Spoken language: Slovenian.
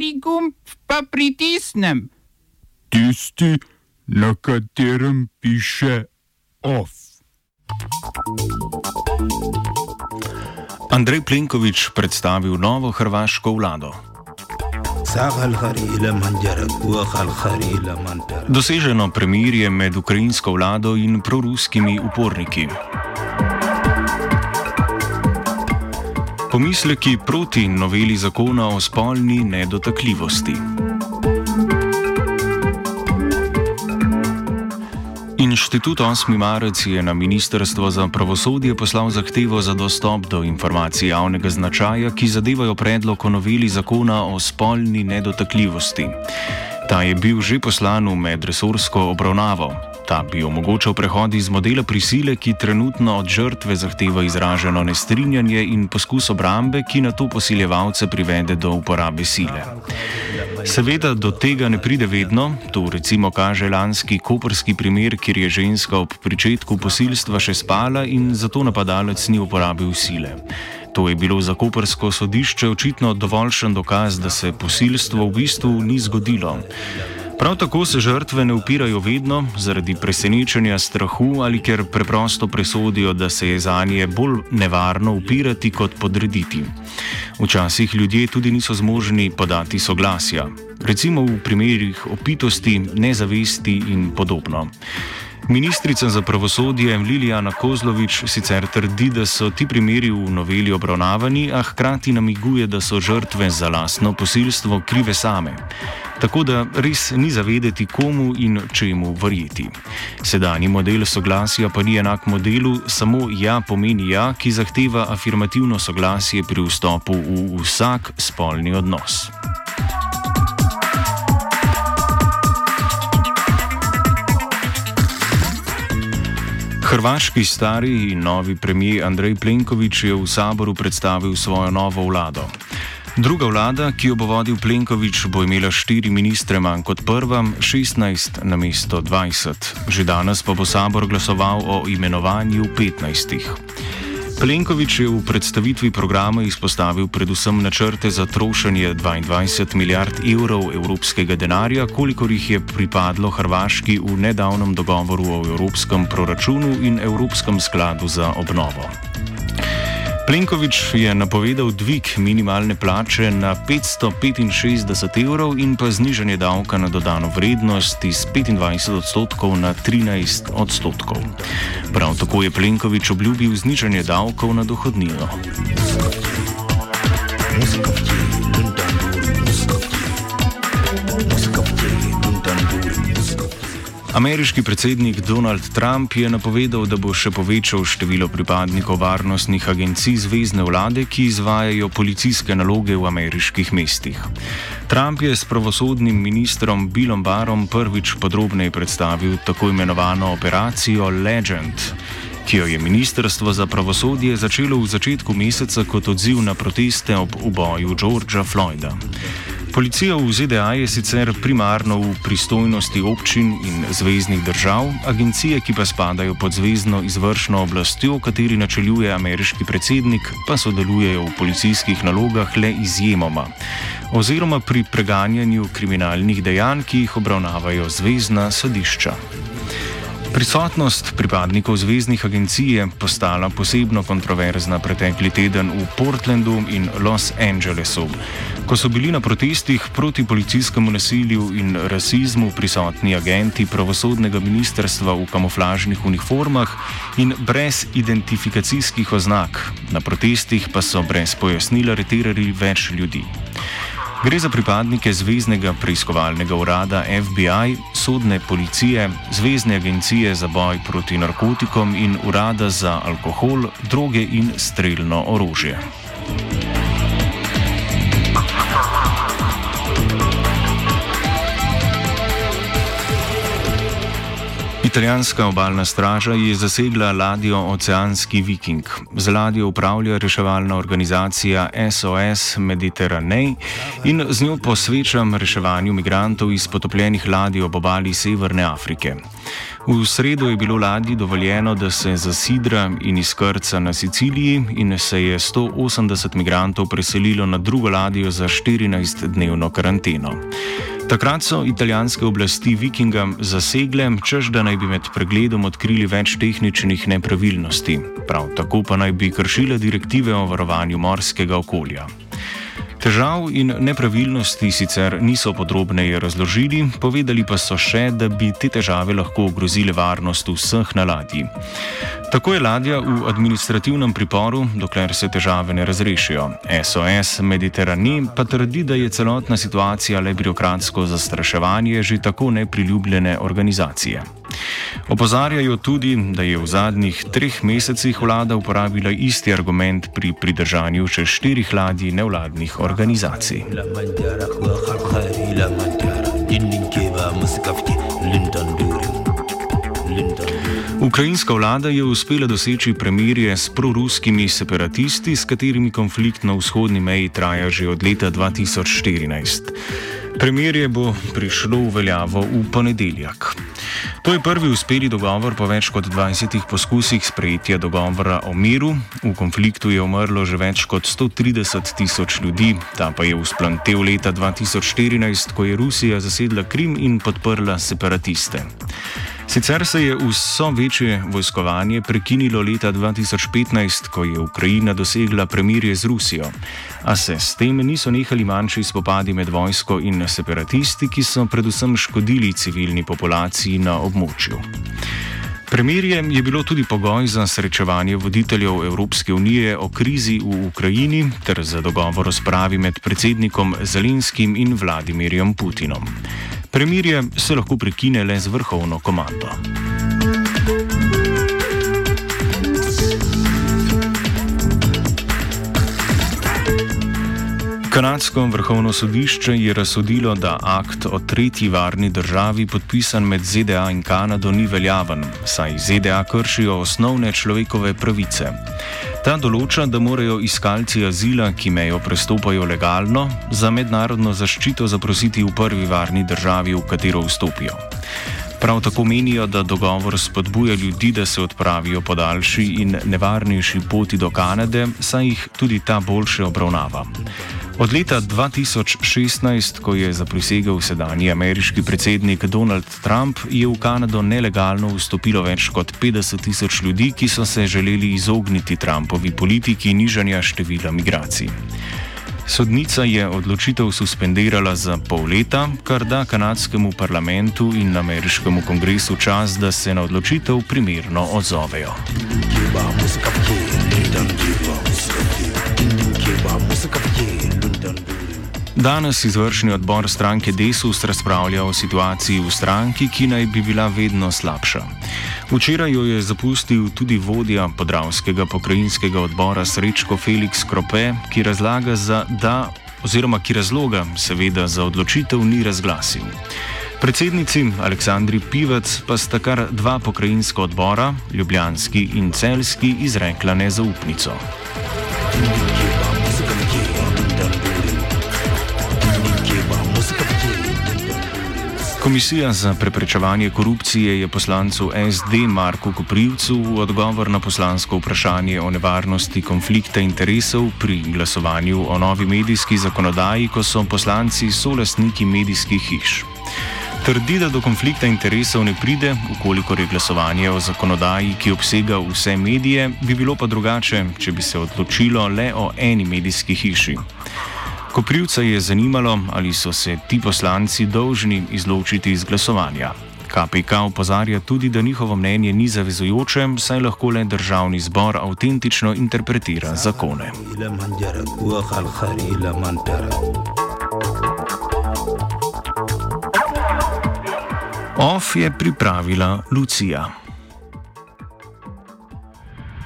Kateri gumb pa pritisnem? Tisti, na katerem piše OF. Andrej Plenković predstavil novo hrvaško vlado. Doseženo premirje med ukrajinsko vlado in proruskimi uporniki. Pomisleki proti noveli zakona o spolni nedotakljivosti. Inštitut 8. marec je na Ministrstvo za pravosodje poslal zahtevo za dostop do informacij javnega značaja, ki zadevajo predlog o noveli zakona o spolni nedotakljivosti. Ta je bil že poslan v medresorsko obravnavo. Ta bi omogočal prehod iz modela prisile, ki trenutno od žrtve zahteva izraženo nestrinjanje in poskus obrambe, ki na to posiljevalce privede do uporabe sile. Seveda do tega ne pride vedno, to recimo kaže lanski koperski primer, kjer je ženska ob pričetku posilstva še spala in zato napadalec ni uporabil sile. To je bilo za kopersko sodišče očitno dovoljšen dokaz, da se posilstvo v bistvu ni zgodilo. Prav tako se žrtve ne upirajo vedno zaradi presenečenja, strahu ali ker preprosto presodijo, da se je za nje bolj nevarno upirati kot podrediti. Včasih ljudje tudi niso zmožni podati soglasja, recimo v primerih opitosti, nezavesti in podobno. Ministrica za pravosodje Lilijana Kozlovič sicer trdi, da so ti primeri v noveli obravnavani, a hkrati namiguje, da so žrtve za lastno posilstvo krive same. Tako da res ni zavedeti, komu in čemu verjeti. Sedanji model soglasja pa ni enak modelu, samo ja pomeni ja, ki zahteva afirmativno soglasje pri vstopu v vsak spolni odnos. Hrvaški stari in novi premijer Andrej Plenković je v saboru predstavil svojo novo vlado. Druga vlada, ki jo bo vodil Plenković, bo imela štiri ministre manj kot prva, 16 na mesto 20. Že danes pa bo sabor glasoval o imenovanju 15. Plenković je v predstavitvi programa izpostavil predvsem načrte za trošenje 22 milijard evrov evropskega denarja, kolikor jih je pripadlo Hrvaški v nedavnem dogovoru o evropskem proračunu in Evropskem skladu za obnovo. Plenković je napovedal dvig minimalne plače na 565 evrov in pa znižanje davka na dodano vrednost iz 25 odstotkov na 13 odstotkov. Prav tako je Plenković obljubil znižanje davkov na dohodnino. Muzika. Ameriški predsednik Donald Trump je napovedal, da bo še povečal število pripadnikov varnostnih agencij zvezdne vlade, ki izvajajo policijske naloge v ameriških mestih. Trump je s pravosodnim ministrom Billom Barom prvič podrobneje predstavil tako imenovano operacijo Legend, ki jo je Ministrstvo za pravosodje začelo v začetku meseca kot odziv na proteste ob uboju Georgea Floyda. Policija v ZDA je sicer primarno v pristojnosti občin in zvezdnih držav, agencije, ki pa spadajo pod zvezdno izvršno oblastjo, kateri načeljuje ameriški predsednik, pa sodelujejo v policijskih nalogah le izjemoma, oziroma pri preganjanju kriminalnih dejanj, ki jih obravnavajo zvezdna sodišča. Prisotnost pripadnikov zvezdnih agencij je postala posebno kontroverzna pretekli teden v Portlandu in Los Angelesu, ko so bili na protestih proti policijskemu nasilju in rasizmu prisotni agenti pravosodnega ministrstva v kamuflažnih uniformah in brez identifikacijskih oznak. Na protestih pa so brez pojasnila reterali več ljudi. Gre za pripadnike Zvezdnega preiskovalnega urada FBI, sodne policije, Zvezdne agencije za boj proti narkotikom in urada za alkohol, droge in streljno orožje. Italijanska obalna straža je zasegla ladjo Oceanski Viking. Z ladjo upravlja reševalna organizacija SOS Mediterranean in z njo posvečam reševanju migrantov iz potopljenih ladij ob obali Severne Afrike. V sredo je bilo ladji dovoljeno, da se zasidra in izkrca na Siciliji in se je 180 migrantov preselilo na drugo ladjo za 14-dnevno karanteno. Takrat so italijanske oblasti vikingam zasegle, čež da naj bi med pregledom odkrili več tehničnih nepravilnosti, prav tako pa naj bi kršile direktive o varovanju morskega okolja. Težav in nepravilnosti sicer niso podrobneje razložili, povedali pa so še, da bi te težave lahko ogrozile varnost vseh na ladji. Tako je ladja v administrativnem priporu, dokler se težave ne razrešijo. SOS Mediterani pa trdi, da je celotna situacija le birokratsko zastraševanje že tako nepriljubljene organizacije. Opozarjajo tudi, da je v zadnjih treh mesecih vlada uporabila isti argument pri pridržanju še štirih ladij nevladnih organizacij. Ukrajinska vlada je uspela doseči premirje s proruskimi separatisti, s katerimi konflikt na vzhodni meji traja že od leta 2014. Premirje bo prišlo v veljavo v ponedeljek. To je prvi uspeli dogovor po več kot 20 poskusih sprejetja dogovora o miru. V konfliktu je umrlo že več kot 130 tisoč ljudi, ta pa je vzplantev leta 2014, ko je Rusija zasedla Krim in podprla separatiste. Sicer se je vso večje vojskovanje prekinilo leta 2015, ko je Ukrajina dosegla premirje z Rusijo, a se s tem niso nehali manjši spopadi med vojsko in separatisti, ki so predvsem škodili civilni populaciji na območju. Premirje je bilo tudi pogoj za srečevanje voditeljev Evropske unije o krizi v Ukrajini ter za dogovor o spravi med predsednikom Zelenskim in Vladimirjem Putinom. Premirje se lahko prekine le z vrhovno komando. Kanadsko vrhovno sodišče je razsodilo, da akt o tretji varni državi podpisan med ZDA in Kanado ni veljaven, saj ZDA kršijo osnovne človekove pravice. Ta določa, da morajo iskalci azila, ki mejo prestopajo legalno, za mednarodno zaščito zaprositi v prvi varni državi, v katero vstopijo. Prav tako menijo, da dogovor spodbuja ljudi, da se odpravijo po daljši in nevarnejši poti do Kanade, saj jih tudi ta boljše obravnava. Od leta 2016, ko je zaprisegel sedanji ameriški predsednik Donald Trump, je v Kanado nelegalno vstopilo več kot 50 tisoč ljudi, ki so se želeli izogniti Trumpovi politiki nižanja števila migracij. Sodnica je odločitev suspendirala za pol leta, kar da kanadskemu parlamentu in ameriškemu kongresu čas, da se na odločitev primerno odzovejo. Kiba, muzika, Danes izvršni odbor stranke Desus razpravlja o situaciji v stranki, ki naj bi bila vedno slabša. Včeraj jo je zapustil tudi vodja podravskega pokrajinskega odbora Srečko Felix Krope, ki razlaga, da, oziroma ki razloga, seveda, za odločitev ni razglasil. Predsednici Aleksandri Pivec pa sta kar dva pokrajinska odbora, Ljubljanski in Celski, izrekla nezaupnico. Komisija za preprečevanje korupcije je poslancu SD Marku Koprivcu v odgovor na poslansko vprašanje o nevarnosti konflikta interesov pri glasovanju o novi medijski zakonodaji, ko so poslanci solastniki medijskih hiš. Trdi, da do konflikta interesov ne pride, ukolikor je glasovanje o zakonodaji, ki obsega vse medije, bi bilo pa drugače, če bi se odločilo le o eni medijski hiši. Koprivca je zanimalo, ali so se ti poslanci dolžni izločiti iz glasovanja. KPK opozarja tudi, da njihovo mnenje ni zavezujoče, saj lahko le državni zbor avtentično interpretira zakone. OF je pripravila Lucija.